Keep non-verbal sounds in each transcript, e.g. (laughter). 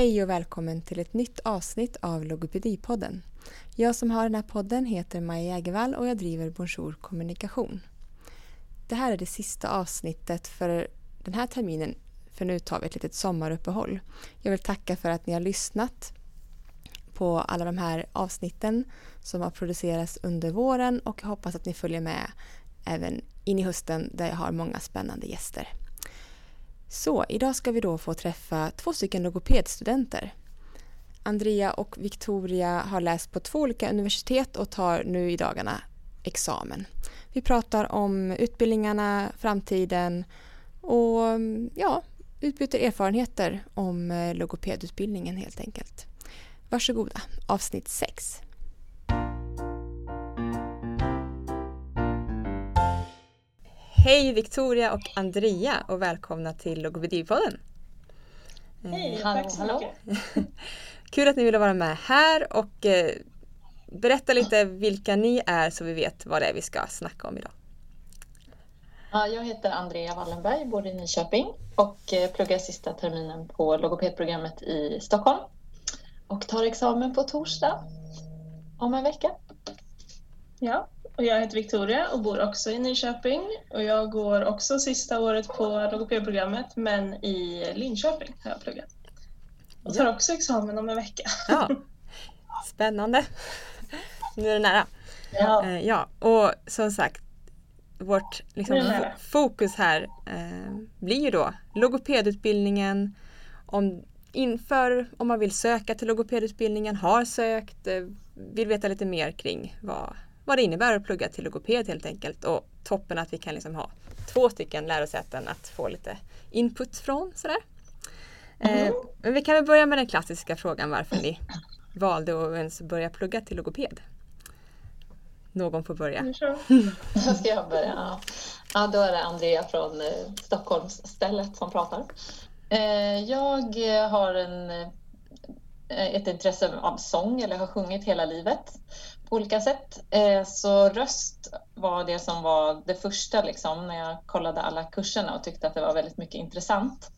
Hej och välkommen till ett nytt avsnitt av Logopedipodden. Jag som har den här podden heter Maja Jägervall och jag driver Bonjour Kommunikation. Det här är det sista avsnittet för den här terminen för nu tar vi ett litet sommaruppehåll. Jag vill tacka för att ni har lyssnat på alla de här avsnitten som har producerats under våren och jag hoppas att ni följer med även in i hösten där jag har många spännande gäster. Så idag ska vi då få träffa två stycken logopedstudenter. Andrea och Victoria har läst på två olika universitet och tar nu i dagarna examen. Vi pratar om utbildningarna, framtiden och ja, utbyter erfarenheter om eh, logopedutbildningen helt enkelt. Varsågoda, avsnitt 6. Hej Victoria och Andrea och välkomna till Logopedipodden. Hej, eh, tack så mycket. (laughs) Kul att ni ville vara med här och eh, berätta lite vilka ni är så vi vet vad det är vi ska snacka om idag. Ja, jag heter Andrea Wallenberg, bor i Nyköping och eh, pluggar sista terminen på logopedprogrammet i Stockholm och tar examen på torsdag om en vecka. Ja, och jag heter Victoria och bor också i Nyköping och jag går också sista året på logopedprogrammet men i Linköping har jag pluggat. Och tar ja. också examen om en vecka. Ja. (laughs) Spännande! Nu är det nära. Ja. Eh, ja, och som sagt vårt liksom, fokus här eh, blir ju då logopedutbildningen. Om, inför, om man vill söka till logopedutbildningen, har sökt, eh, vill veta lite mer kring vad, vad det innebär att plugga till logoped helt enkelt. Och toppen att vi kan liksom ha två stycken lärosäten att få lite input från. Sådär. Mm. Eh, men vi kan väl börja med den klassiska frågan varför ni valde att ens börja plugga till logoped. Någon får börja. Då (laughs) ska jag börja. Ja. ja, då är det Andrea från eh, Stockholmsstället som pratar. Eh, jag har en, Eh, ett intresse av sång, eller har sjungit hela livet på olika sätt. Eh, så röst var det som var det första liksom, när jag kollade alla kurserna och tyckte att det var väldigt mycket intressant.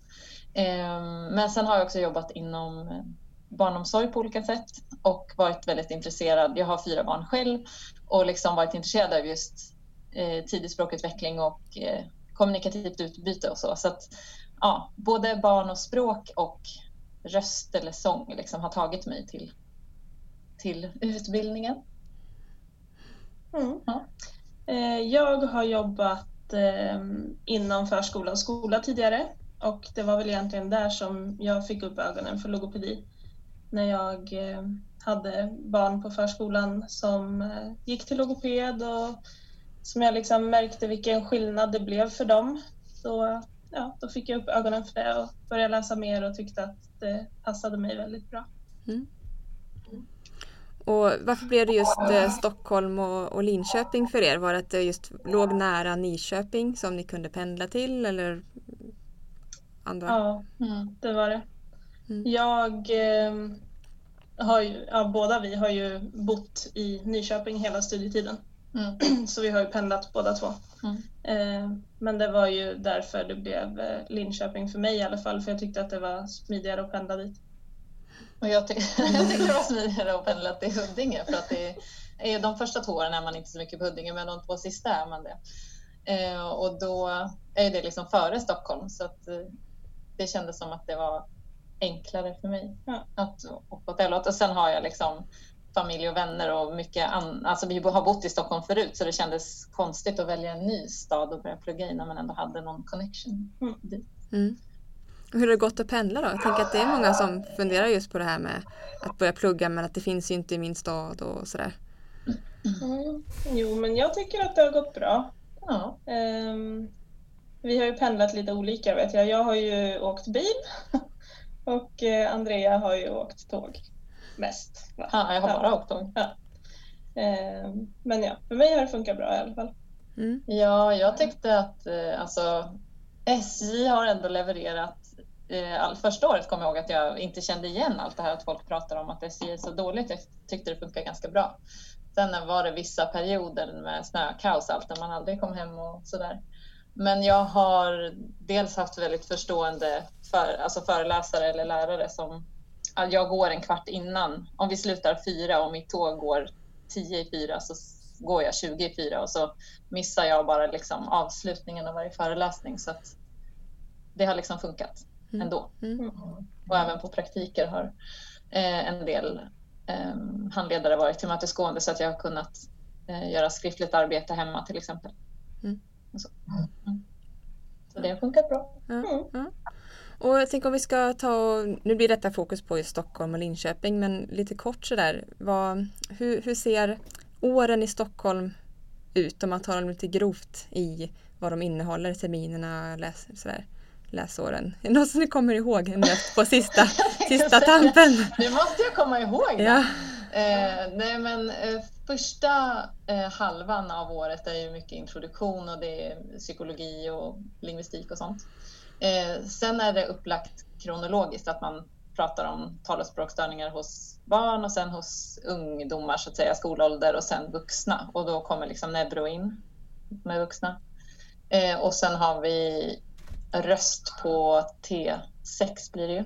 Ehm, men sen har jag också jobbat inom eh, barnomsorg på olika sätt och varit väldigt intresserad. Jag har fyra barn själv och liksom varit intresserad av just tidig språkutveckling och kommunikativt utbyte och så. Så att ja, både barn och språk och röst eller sång liksom har tagit mig till, till utbildningen. Mm. Ja. Eh, jag har jobbat eh, inom förskola och skola tidigare och det var väl egentligen där som jag fick upp ögonen för logopedi. När jag eh, hade barn på förskolan som gick till logoped och som jag liksom märkte vilken skillnad det blev för dem. Så ja, då fick jag upp ögonen för det och började läsa mer och tyckte att det passade mig väldigt bra. Mm. Och varför blev det just eh, Stockholm och, och, Linköping för er? Var det att det just låg nära Nyköping som ni kunde pendla till eller andra? Ja, mm. det var det. Mm. Jag eh, har ju, ja, båda vi har ju bott i Nyköping hela studietiden. Mm. (clears throat) Så vi har ju pendlat båda två. Mm. Eh, men det var ju därför det blev eh, Linköping för mig i alla fall, för jag tyckte att det var smidigare att pendla dit. Och jag, ty (laughs) jag tycker det var smidigare att pendla till Huddinge för att det är, de första två åren är man inte så mycket på Huddinge men de två sista är man det. Eh, och då är det liksom före Stockholm så att eh, det kändes som att det var enklare för mig ja. att åka åt det Och sen har jag liksom familj och vänner och mycket annat. Alltså vi har bott i Stockholm förut så det kändes konstigt att välja en ny stad och börja plugga i när man ändå hade någon connection mm. dit. Mm. Hur har det gått att pendla då? Jag tänker att det är många som funderar just på det här med att börja plugga men att det finns ju inte i min stad och sådär. Mm. Jo, men jag tycker att det har gått bra. Ja. Um, vi har ju pendlat lite olika vet jag. Jag har ju åkt bil (laughs) och eh, Andrea har ju åkt tåg mest. Va? Ja, jag har bara ja. åkt tåg. Ja. Um, men ja, för mig har det funkat bra i alla fall. Mm. Ja, jag tyckte att eh, alltså, SJ har ändå levererat Eh, all, första året kommer jag ihåg att jag inte kände igen allt det här att folk pratar om att SJ är så dåligt. Jag tyckte det funkar ganska bra. Sen var det vissa perioder med snökaos allt när man aldrig kom hem och sådär. Men jag har dels haft väldigt förstående för, alltså föreläsare eller lärare som jag går en kvart innan. Om vi slutar fyra och mitt tåg går tio i fyra så går jag 20 i fyra och så missar jag bara liksom avslutningen av varje föreläsning. Så att det har liksom funkat mm. ändå. Mm. Och även på praktiker har eh, en del eh, handledare varit tillmötesgående så att jag har kunnat eh, göra skriftligt arbete hemma till exempel. Mm. Så. Mm. så. det har funkat bra. Och jag tänker om vi ska ta, nu blir detta fokus på just Stockholm och Linköping, men lite kort sådär, vad, hur, hur ser åren i Stockholm ut om man tar dem lite grovt i vad de innehåller, terminerna, läs, sådär, läsåren? Är det något som ni kommer ihåg nu på sista, (laughs) sista tampen? Nu måste jag komma ihåg det. Ja. Eh, nej men eh, första eh, halvan av året är ju mycket introduktion och det är psykologi och lingvistik och sånt. Eh, sen är det upplagt kronologiskt, att man pratar om tal och språkstörningar hos barn och sen hos ungdomar, så att säga, skolålder och sen vuxna. Och då kommer liksom neuro in med vuxna. Eh, och sen har vi röst på T6 blir det ju.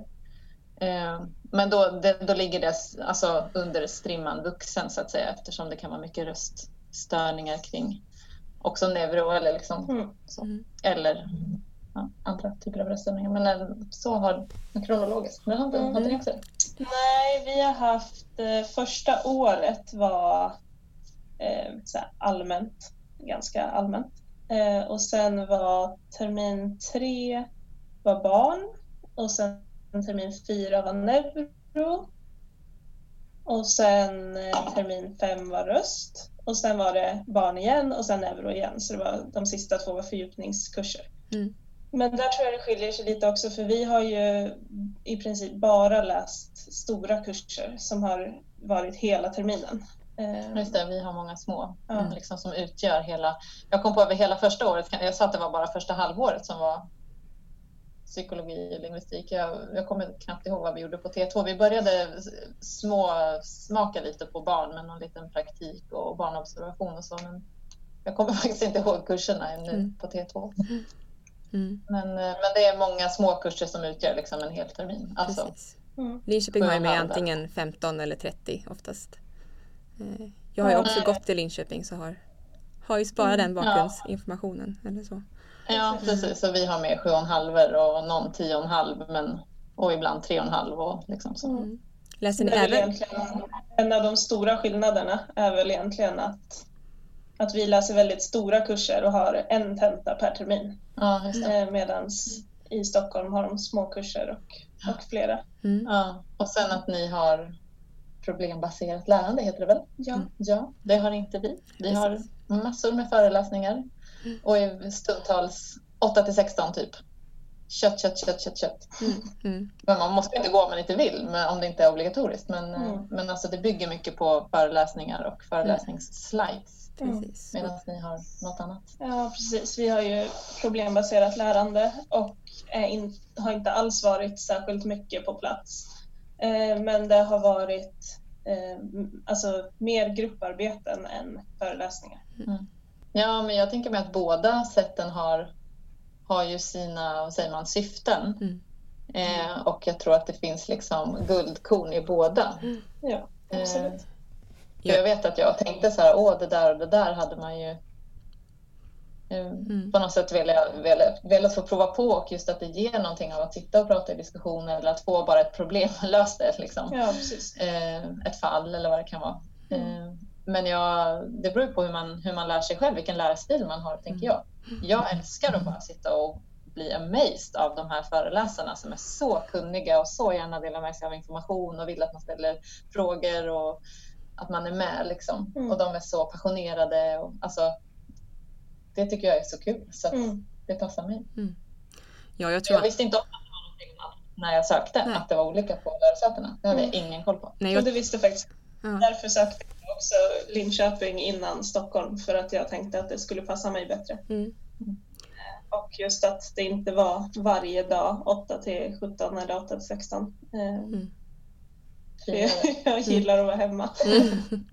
Eh, men då, det, då ligger det alltså under strimman vuxen så att säga eftersom det kan vara mycket röststörningar kring också neuro eller liksom mm. så. Mm. Eller ja, andra typer av röststörningar. Men eh, så har kronologiskt. Men har inte, mm. ni också det? Nej, vi har haft eh, första året var eh, allmänt, ganska allmänt. Eh, och sen var termin tre var barn och sen termin fyra var neuro. Och sen eh, termin fem var röst. Och sen var det barn igen och sen neuro igen. Så det var, de sista två var fördjupningskurser. Mm. Men där tror jag det skiljer sig lite också för vi har ju i princip bara läst stora kurser som har varit hela terminen. Eh, Just det, vi har många små mm. liksom, som utgör hela... Jag kom på över hela första året, jag sa att det var bara första halvåret som var psykologi och lingvistik. Jag, jag kommer knappt ihåg vad vi gjorde på T2. Vi började små smaka lite på barn med någon liten praktik och barnobservation och så. Men jag kommer (laughs) faktiskt inte ihåg kurserna ännu mm. på T2. Mm. Men, eh, men det är många små kurser som utgör liksom en hel termin. Alltså, mm. Linköping har ju med antingen 15 eller 30 oftast. Eh, jag har ju också gått till Linköping så har, har ju bara mm. den bakgrundsinformationen. Ja. Eller så. Ja precis, så vi har med 7,5 och någon 10,5 men och ibland 3,5 och liksom så. Mm. Läser ni även? En av de stora skillnaderna är väl egentligen att att vi läser väldigt stora kurser och har en tenta per termin. Ja, eh, Medan i Stockholm har de små kurser och, och flera. Mm. Ja, och sen att ni har problembaserat lärande heter det väl? Ja. Mm. ja det har inte vi. Vi har massor med föreläsningar mm. och är stundtals 8 till 16 typ. Kött, kött, kött, kött, kött. Mm. Mm. Men man måste inte gå om man inte vill, men om det inte är obligatoriskt. Men, mm. men alltså det bygger mycket på föreläsningar och föreläsningsslides. Precis. Mm. Medan ni har något annat. Ja, precis. Vi har ju problembaserat lärande och in, har inte alls varit särskilt mycket på plats. Eh, men det har varit eh, alltså, mer grupparbeten än föreläsningar. Mm. Ja, men jag tänker mig att båda sätten har, har ju sina säger man, syften. Mm. Eh, och jag tror att det finns liksom guldkorn i båda. Mm. Ja, absolut. Eh, för jag vet att jag tänkte så här, åh det där och det där hade man ju eh, mm. på något sätt velat, velat, velat få prova på och just att det ger någonting av att sitta och prata i diskussioner eller att få bara ett problem (laughs) löst liksom. Ja, eh, ett fall eller vad det kan vara. Mm. Men jag, det beror på hur man, hur man lär sig själv, vilken lärstil man har, tänker mm. jag. Jag älskar att bara sitta och bli amazed av de här föreläsarna som är så kunniga och så gärna delar med sig av information och vill att man ställer frågor och att man är med liksom. Mm. Och de är så passionerade. Och, alltså, det tycker jag är så kul så mm. det passar mig. Mm. Ja, jag, tror... jag visste inte om när jag sökte Nej. att det var olika på lärosätena. Det hade jag mm. ingen koll på. Nej, jag... det visste faktiskt. Därför sökte jag också Linköping innan Stockholm för att jag tänkte att det skulle passa mig bättre. Mm. Och just att det inte var varje dag 8 till 17 eller 8 till 16. Mm. (laughs) Jag gillar att vara hemma. Mm. (laughs)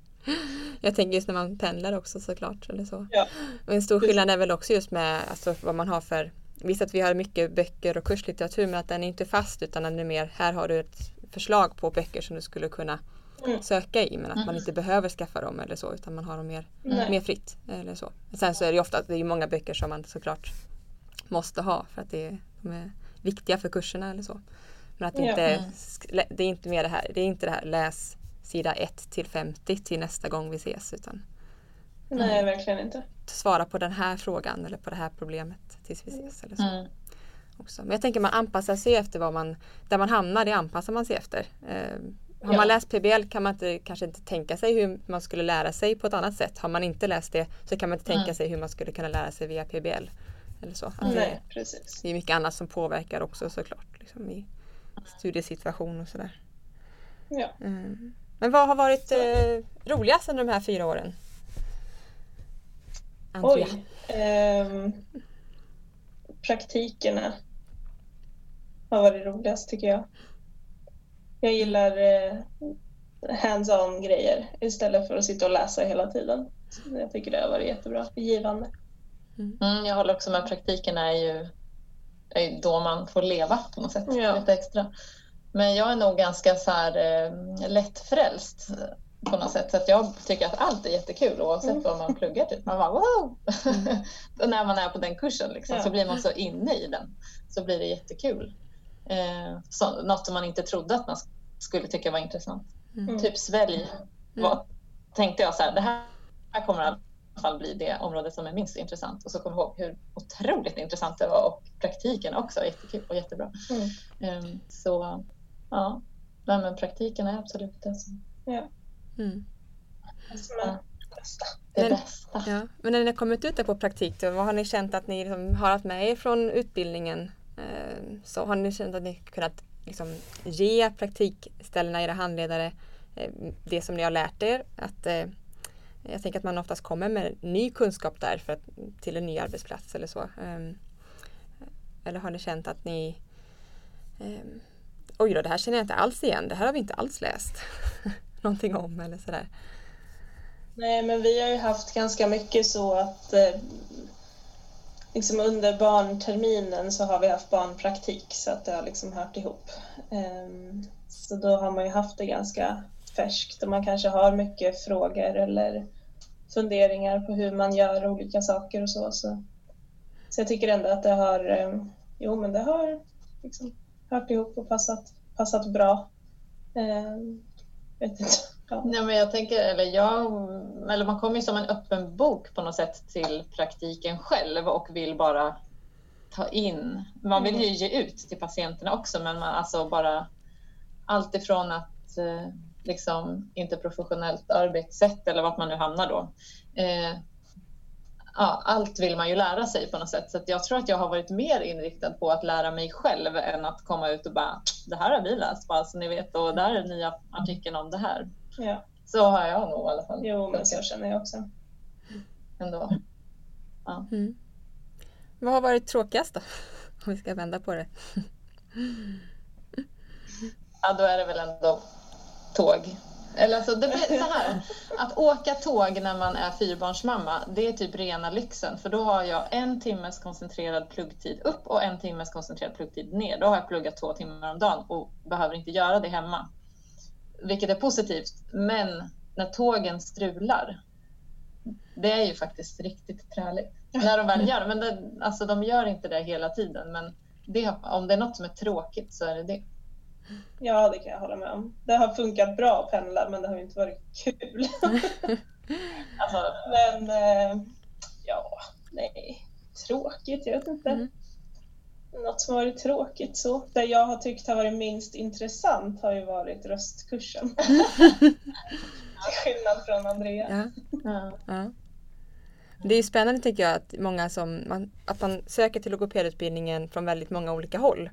Jag tänker just när man pendlar också såklart. Eller så. Ja. Och en stor skillnad är väl också just med alltså, vad man har för Visst att vi har mycket böcker och kurslitteratur men att den är inte fast utan den är mer här har du ett förslag på böcker som du skulle kunna Mm. söka i men att man inte behöver skaffa dem eller så utan man har dem mer, Nej. mer fritt. Eller så. Sen så är det ju ofta att det är många böcker som man såklart måste ha för att det är, de är viktiga för kurserna eller så. Men att det inte, Mm. det är inte mer det här, det är inte det här läs sida 1 till 50 till nästa gång vi ses utan Nej, verkligen inte. svara på den här frågan eller på det här problemet tills vi ses. Eller så. Mm. Också. Men jag tänker man anpassar sig efter vad man, där man hamnar, det anpassar man sig efter. Eh, har Ja. man läst PBL kan man inte, kanske inte tänka sig hur man skulle lära sig på ett annat sätt. Har man inte läst det så kan man inte tänka Mm. sig hur man skulle kunna lära sig via PBL. Eller så. Det, Nej, precis. det är mycket annat som påverkar också såklart. Liksom i studiesituation och sådär. Ja. Mm. Men vad har varit eh, roligast under de här fyra åren? Andrea? Oj. Ehm, praktikerna har varit roligast tycker jag. Jag gillar eh, hands-on grejer istället för att sitta och läsa hela tiden. Så Jag tycker det har varit jättebra, givande. Mm, jag håller också med. Praktiken är ju, är ju då man får leva på något sätt. Ja. Lite extra. Men jag är nog ganska så här, eh, lättfrälst på något sätt. Så att jag tycker att allt är jättekul oavsett Mm. vad man pluggar. Typ. Man bara wow! och (laughs) när man är på den kursen liksom, Ja. så blir man så inne i den. Så blir det jättekul. Eh, så, något som man inte trodde att man skulle tycka var intressant. Mm. Typ svälj var, tänkte jag så här, det här, här kommer i alla fall bli det område som är minst intressant. Och så kom jag ihåg hur otroligt intressant det var och praktiken också jättekul och jättebra. Mm. Ehm, så ja, Nej, men praktiken är absolut det som Ja, Mm. det som är det bästa. det Men- bästa. Ja. Men när ni har kommit ut på praktik, då, vad har ni känt att ni liksom har haft med er från utbildningen? Ehm, så har ni känt att ni kunnat liksom ge praktikställena, era handledare, ehm, det som ni har lärt er? Att, eh, jag tänker att man oftast kommer med ny kunskap där för att, till en ny arbetsplats eller så. Ehm, eller har ni känt att ni Oj då, det här känner jag inte alls igen. Det här har vi inte alls läst (laughs) någonting om eller sådär. Nej, men vi har ju haft ganska mycket så att eh, liksom under barnterminen så har vi haft barnpraktik så att det har liksom hört ihop. Ehm, så då har man ju haft det ganska färskt och man kanske har mycket frågor eller funderingar på hur man gör olika saker och så. Så, så jag tycker ändå att det har, ehm, jo men det har liksom hört ihop och passat, passat bra. Ehm, jag vet inte. Nej, men jag tänker, eller, jag, eller man kommer ju som en öppen bok på något sätt till praktiken själv och vill bara ta in. Man vill ju ge ut till patienterna också men man, alltså bara allt ifrån att eh, liksom interprofessionellt arbetssätt eller vart man nu hamnar då. Eh, ja, allt vill man ju lära sig på något sätt så jag tror att jag har varit mer inriktad på att lära mig själv än att komma ut och bara det här har vi läst bara så ni vet och där är nya artikeln om det här. Ja. Så har jag nog i alla fall. Jo, men så känner jag också. Ändå. Mm. Vad har varit tråkigast då? Om vi ska vända på det. Ja, då är det väl ändå tåg. Eller alltså, det blir så här. Att åka tåg när man är fyrbarnsmamma, det är typ rena lyxen. För då har jag en timmes koncentrerad pluggtid upp och en timmes koncentrerad pluggtid ner. Då har jag pluggat två timmar om dagen och behöver inte göra det hemma. Vilket är positivt. Men när tågen strular, det är ju faktiskt riktigt träligt. När de väl gör. Men det, alltså, de gör inte det hela tiden. Men det, om det är något som är tråkigt så är det det. Ja, det kan jag hålla med om. Det har funkat bra att pendla, men det har ju inte varit kul. (laughs) Alltså, men eh, ja, nej, tråkigt, jag vet inte. Mm. Något som varit tråkigt så. Det jag har tyckt har varit minst intressant har ju varit röstkursen. (laughs) Till skillnad från Andrea. Ja. ja. Ja. Det är spännande tycker jag att många som man, att man söker till logopedutbildningen från väldigt många olika håll.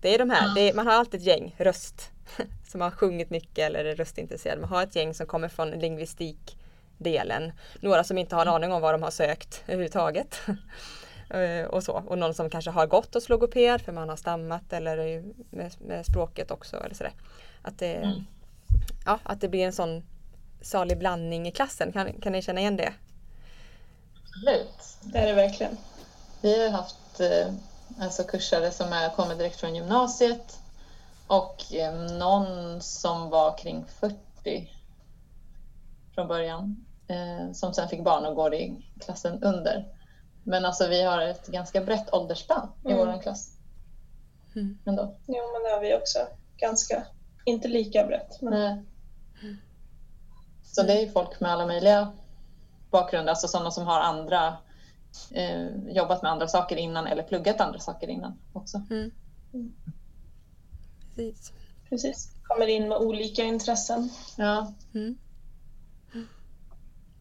Det är de här, Ja. det är, man har alltid ett gäng röst (laughs) som har sjungit mycket eller är röstintresserade. Man har ett gäng som kommer från lingvistikdelen. Några som inte har en aning om vad de har sökt överhuvudtaget. (laughs) Eh, och så. Och någon som kanske har gått hos logoped för man har stammat eller med, med språket också. Eller sådär. Att, det, Mm. ja, att det blir en sån salig blandning i klassen. Kan, kan ni känna igen det? Absolut. Det är det verkligen. Vi har haft eh, alltså kursare som är, kommer direkt från gymnasiet Och eh, någon som var kring 40 från början. Som sen fick barn och går i klassen under. Men alltså vi har ett ganska brett åldersspann i Mm. vår klass. Mm. Ändå. Jo, men det har vi också. Ganska, inte lika brett. Men... Nej. Så det är ju folk med alla möjliga bakgrunder, alltså sådana som har andra, eh, jobbat med andra saker innan eller pluggat andra saker innan också. Mm. Mm. Precis. Precis. Kommer in med olika intressen. Ja, Mm.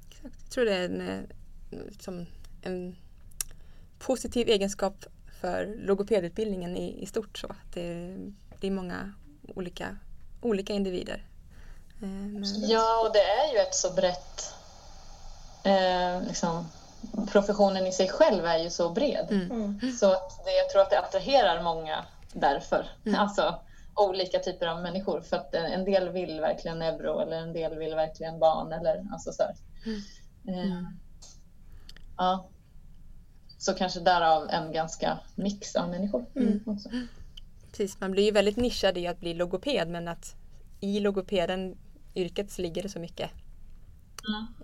Exakt. Jag tror det är en, liksom en positiv egenskap för logopedutbildningen i, i stort. Så. att Det, det är många olika, olika individer. Eh, men- ja och det är ju ett så brett, eh, liksom, professionen i sig själv är ju så bred. Mm. Mm. Så att det, jag tror att det attraherar många därför. Mm. Alltså olika typer av människor. För att en del vill verkligen neuro eller en del vill verkligen barn. Eller, alltså så här. Eh, Mm. Ja. Så kanske därav en ganska mix av människor. Mm. Också. Precis, man blir ju väldigt nischad i att bli logoped men att i logopeden yrket så ligger det så mycket.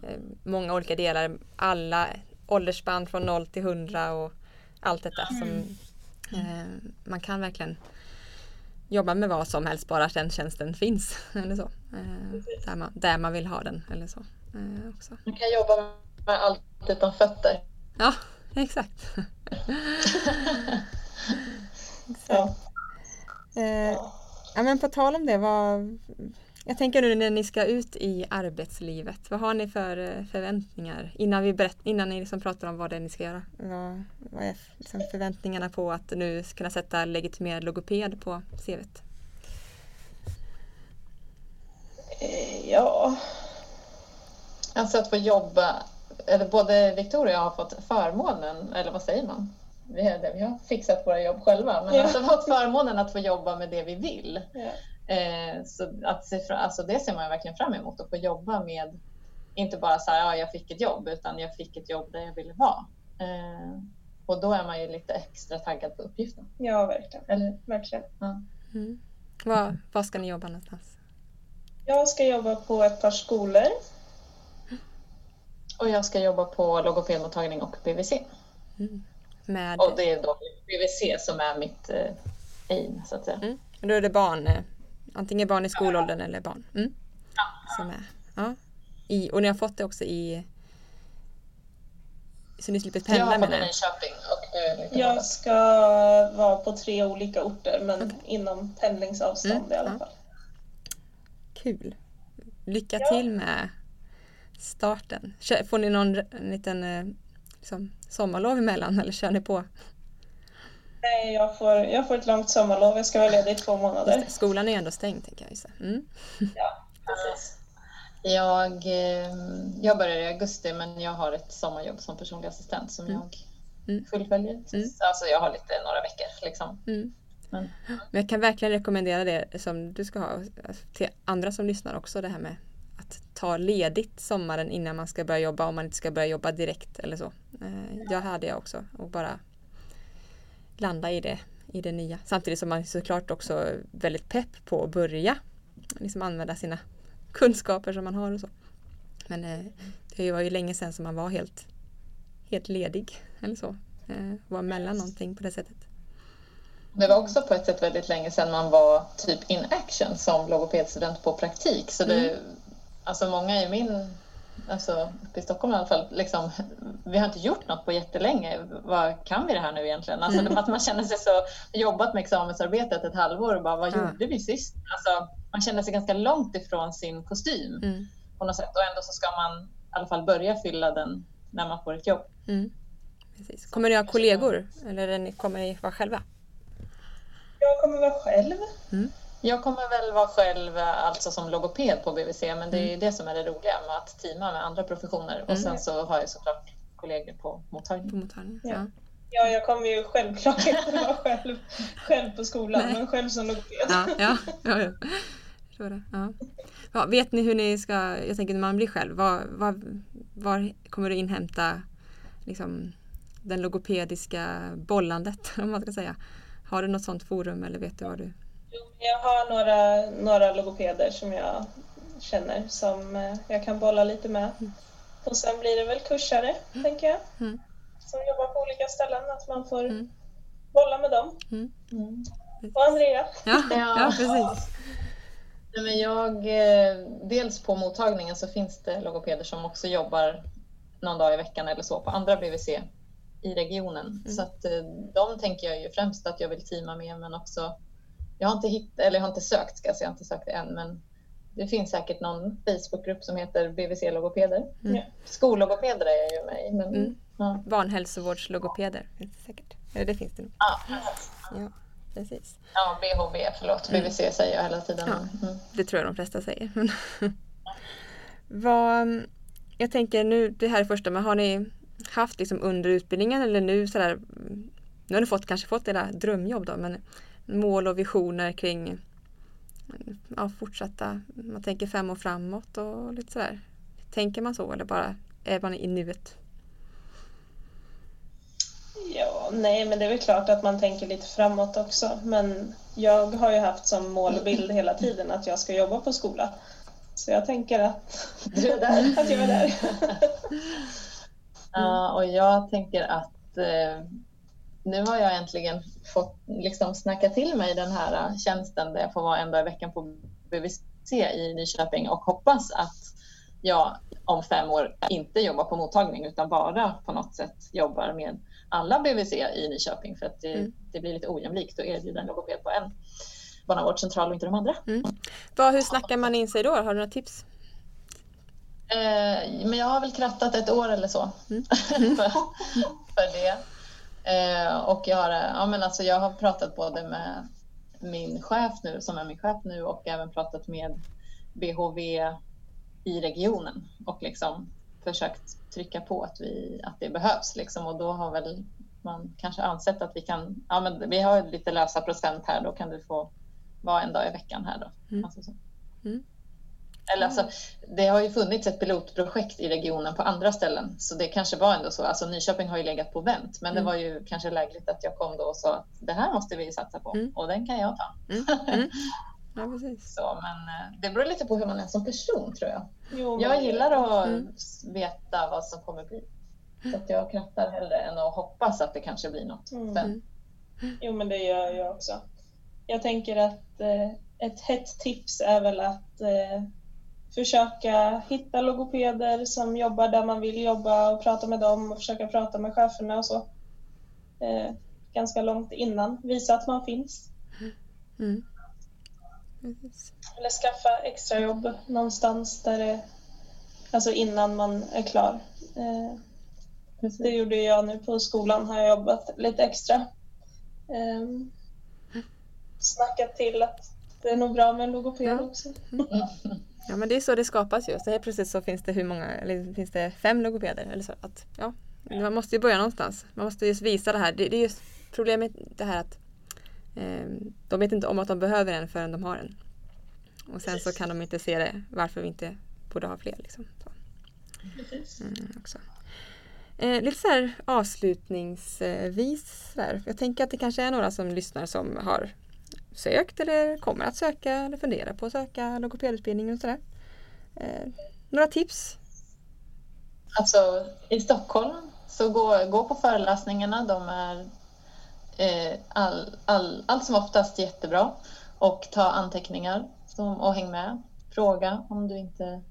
Eh, Många olika delar, alla åldersspann från 0 till 100 och allt detta som eh, man kan verkligen jobba med vad som helst bara den tjänsten finns. (laughs) Eller så. Eh, där, man, där man vill ha den eller så. Eh, också. Man kan jobba med allt utan fötter. Ja, (laughs) exakt. Ja. Eh, ja, men på tal om det, vad, jag tänker nu när ni ska ut i arbetslivet, vad har ni för eh, förväntningar innan, vi berätt, innan ni liksom pratar om vad det är ni ska göra? Vad, vad är liksom förväntningarna på att nu kunna sätta legitimerad logoped på CVt? Eh, Ja. Alltså att få jobba, eller både Victoria och jag har fått förmånen, eller vad säger man? Vi har, vi har fixat våra jobb själva, men Ja. alltså fått förmånen att få jobba med det vi vill. ja. Eh, så att se alltså det ser man verkligen fram emot, att få jobba med, inte bara så här, ja, jag fick ett jobb, utan jag fick ett jobb där jag ville vara. Eh, och då är man ju lite extra taggad på uppgiften. Ja, verkligen. Eller? verkligen. Mm. Vad, vad ska ni jobba någonstans? Jag ska jobba på ett par skolor. Och jag ska jobba på logopedmottagning och BVC. Mm. Med, Och det är då BVC som är mitt eh, aim, så att säga. mm. Då är det barn, eh, antingen barn i skolåldern eller barn. Mm. Som är, ja. I, och ni har fått det också i så ni slipper Jag pendla har med fått en i det? Köping och det lite Jag ska vara på tre olika orter, men inom pendlingsavstånd Mm, i alla ja. fall. Kul! Lycka Ja. till med starten. Får ni någon en liten eh, liksom, sommarlov emellan eller kör ni på? Nej, jag får, jag får ett långt sommarlov. Jag ska vara ledig i två månader. Skolan är ändå stängd tänker jag. Mm. (laughs) Ja, precis. Jag, eh, jag börjar i augusti men jag har ett sommarjobb som personlig assistent som Mm. jag Mm. fullföljer. Mm. Alltså jag har lite några veckor liksom. Mm. Men, Men jag kan verkligen rekommendera det som du ska ha till andra som lyssnar också det här med ta ledigt sommaren innan man ska börja jobba om man inte ska börja jobba direkt eller så. Eh, Jag hade jag också och bara landa i det, i det nya. Samtidigt som man är såklart också väldigt pepp på att börja liksom använda sina kunskaper som man har och så. Men eh, det var ju länge sedan som man var helt, helt ledig eller så. Eh, Var mellan någonting på det sättet. det var också på ett sätt väldigt länge sedan man var typ in action som logopedstudent på praktik. Så det, alltså många i min, alltså uppe i Stockholm i alla fall, liksom, vi har inte gjort något på jättelänge. Vad kan vi det här nu egentligen? Alltså Mm. att man känner sig så, jobbat med examensarbetet ett halvår och bara vad Ja. gjorde vi sist? Alltså, man känner sig ganska långt ifrån sin kostym. Mm. på något sätt. Och ändå så ska man i alla fall börja fylla den när man får ett jobb. Mm. Precis. Kommer ni ha kollegor eller ni- kommer ni vara själva? Jag kommer vara själv. Jag kommer väl vara själv alltså som logoped på BVC men det är ju det som är det roliga med att teama med andra professioner. Och Mm. sen så har jag såklart kollegor på På mottagningen. mottagningen? Ja. Ja. Ja, jag kommer ju självklart inte vara (laughs) själv, själv på skolan, Nej. men själv som logoped. Ja, ja, ja, ja. Ja. Ja, vet ni hur ni ska, jag tänker när man blir själv, var, var, var kommer du inhämta liksom, den logopediska bollandet (laughs) om man ska säga? Har du något sånt forum eller vet du vad du Jag har några, några logopeder som jag känner som eh, jag kan bolla lite med. Mm. Och sen blir det väl kursare, mm. tänker jag, mm. som jobbar på olika ställen, att man får mm. bolla med dem. Mm. Och Andrea. Ja, (laughs) ja precis. Ja, men jag, eh, dels på mottagningen så finns det logopeder som också jobbar någon dag i veckan eller så på andra BVC i regionen. Mm. Så att eh, de tänker jag ju främst att jag vill teama med men också jag har inte hittat, eller jag har inte sökt ska jag säga, jag har inte sökt det än men det finns säkert någon Facebookgrupp som heter BVC-logopeder. Mm. Skollogopeder är jag ju med i. Men, mm. ja. Barnhälsovårdslogopeder finns det säkert. Eller det finns det nog. Ja, ja precis. Ja, BHB, förlåt. Mm. BVC säger jag hela tiden. Ja, mm. Det tror jag de flesta säger. (laughs) Vad, jag tänker nu, det här är första, men har ni haft liksom under utbildningen eller nu sådär, nu har ni fått, kanske fått era drömjobb då, men mål och visioner kring ja, fortsätta, man tänker fem år framåt och lite sådär. Tänker man så eller bara är man i nuet? Ja, nej, men det är väl klart att man tänker lite framåt också. Men jag har ju haft som målbild hela tiden att jag ska jobba på skola. Så jag tänker att, (laughs) du är där. att jag är där. ja, och jag tänker att eh, nu har jag äntligen fått liksom snacka till mig den här tjänsten där jag får vara en dag i veckan på BVC i Nyköping och hoppas att jag om fem år inte jobbar på mottagning utan bara på något sätt jobbar med alla BVC i Nyköping för att det, mm. det blir lite ojämlikt att erbjuda en logoped på en barnavårdscentral och inte de andra. Mm. Vad, hur snackar man in sig då? Har du några tips? Eh, men jag har väl krattat ett år eller så mm. (laughs) för, för det. Eh, och jag har, ja, men alltså jag har pratat både med min chef nu, som är min chef nu, och även pratat med BHV i regionen och liksom försökt trycka på att, vi, att det behövs. Liksom. Och då har väl man kanske ansett att vi kan, ja men vi har lite lösa procent här, då kan du få vara en dag i veckan här då. Mm. Alltså mm. Eller alltså, det har ju funnits ett pilotprojekt i regionen på andra ställen, så det kanske var ändå så. Alltså Nyköping har ju legat på vänt, men mm. det var ju kanske lägligt att jag kom då och sa att det här måste vi satsa på mm. och den kan jag ta. Mm. mm. (laughs) Ja, precis. Så, men eh, det beror lite på hur man är som person tror jag. Jo, jag gillar att mm. veta vad som kommer bli. Så att jag krattar hellre än att hoppas att det kanske blir något. Mm. Jo, men det gör jag också. Jag tänker att eh, ett hett tips är väl att eh, försöka hitta logopeder som jobbar där man vill jobba och prata med dem och försöka prata med cheferna och så. Eh, ganska långt innan. Visa att man finns. Mm. Eller skaffa extrajobb någonstans där det, alltså innan man är klar. Eh, det gjorde jag nu på skolan, har jag jobbat lite extra. Eh, snackat till att det är nog bra med en logoped ja. också. (laughs) Ja men det är så det skapas ju. Så helt plötsligt så finns det hur många, eller finns det fem logopeder eller så. Att, ja, man måste ju börja någonstans. Man måste just visa det här. Det, det är just problemet det här att eh, de vet inte om att de behöver en förrän de har en. Och sen så kan de inte se det, varför vi inte borde ha fler. Liksom. Mm, också. Eh, lite så här avslutningsvis. Så här. Jag tänker att det kanske är några som lyssnar som har sökt eller kommer att söka eller funderar på att söka logopedutbildning och sådär. Eh, några tips? Alltså i Stockholm så gå, gå på föreläsningarna. De är eh, all, all, allt som oftast jättebra. Och ta anteckningar som, och häng med. Fråga om du inte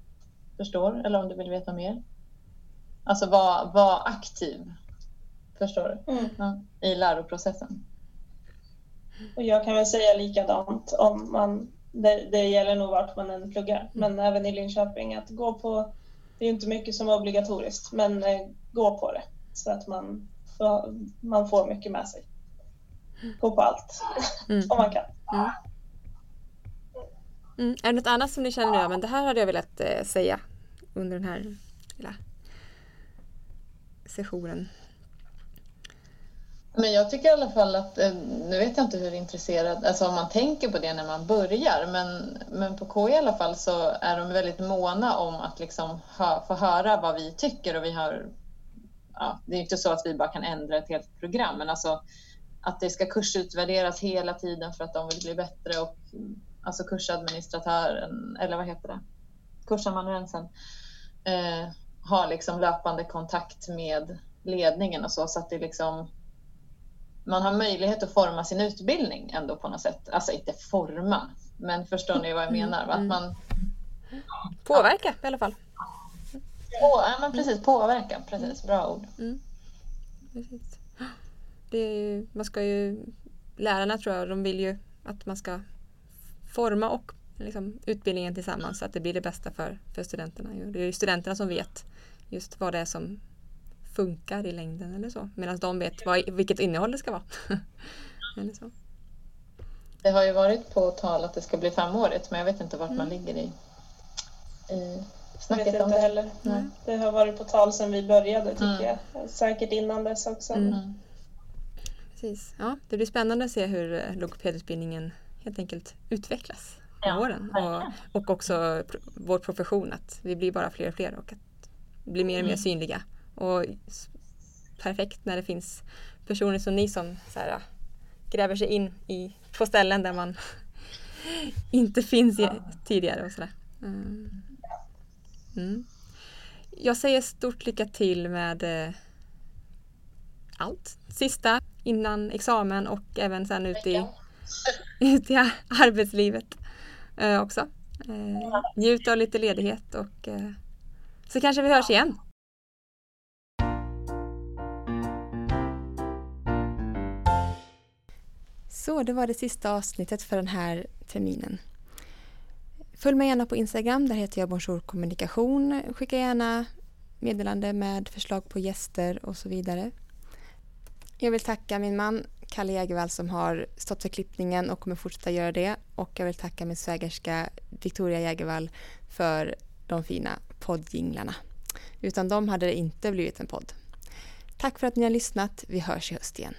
förstår eller om du vill veta mer. Alltså var, var aktiv. Förstår du? Mm. Ja, I läroprocessen. Och jag kan väl säga likadant om man, det, det gäller nog vart man än pluggar, men även i Linköping att gå på, det är inte mycket som är obligatoriskt, men eh, gå på det så att man, man får mycket med sig. Gå på allt mm. om man kan. Mm. Mm. Är det något annat som ni känner nu, men det här hade jag velat eh, säga under den här lilla sessionen? Men jag tycker i alla fall att, eh, nu vet jag inte hur intresserad, alltså om man tänker på det när man börjar, men, men på KI i alla fall så är de väldigt måna om att liksom hö, få höra vad vi tycker och vi har, ja, det är inte så att vi bara kan ändra ett helt program, men alltså att det ska kursutvärderas hela tiden för att de vill bli bättre och alltså kursadministratören, eller vad heter det, kursamanuensen, eh, har liksom löpande kontakt med ledningen och så, så att det liksom man har möjlighet att forma sin utbildning ändå på något sätt. Alltså inte forma, men förstår ni vad jag mm, menar? Att mm. man, Påverka ja. i alla fall. På, ja, men precis, påverka. Precis, bra ord. Mm. Precis. Det är ju, man ska ju, lärarna tror jag, de vill ju att man ska forma och liksom, utbildningen tillsammans så att det blir det bästa för, för studenterna. Det är ju studenterna som vet just vad det är som funkar i längden eller så. Medan de vet vad, vilket innehåll det ska vara. (laughs) eller så. Det har ju varit på tal att det ska bli femårigt men jag vet inte vart mm. man ligger i, i snacket vet inte heller. Mm. Det har varit på tal sedan vi började tycker mm. jag. Säkert innan dess också. Mm. mm. Precis. Ja, det blir spännande att se hur eh, logopedutbildningen helt enkelt utvecklas ja, åren. Och, och också vår profession, att vi blir bara fler och fler och att bli mer och mer mm. synliga. Och perfekt när det finns personer som ni som så här, gräver sig in i, på ställen där man (laughs) inte finns i, tidigare och sådär. Mm. Mm. Jag säger stort lycka till med eh, allt. Sista innan examen och även sen ut i, ut i arbetslivet eh, också. Eh, njut av lite ledighet och eh, så kanske vi hörs igen. Så det var det sista avsnittet för den här terminen. Följ mig gärna på Instagram, där heter jag Bonjour kommunikation. Skicka gärna meddelande med förslag på gäster och så vidare. Jag vill tacka min man Kalle Jägervall som har stått för klippningen och kommer fortsätta göra det. Och jag vill tacka min svägerska Victoria Jägervall för de fina poddjinglarna. Utan dem hade det inte blivit en podd. Tack för att ni har lyssnat. Vi hörs i höst igen.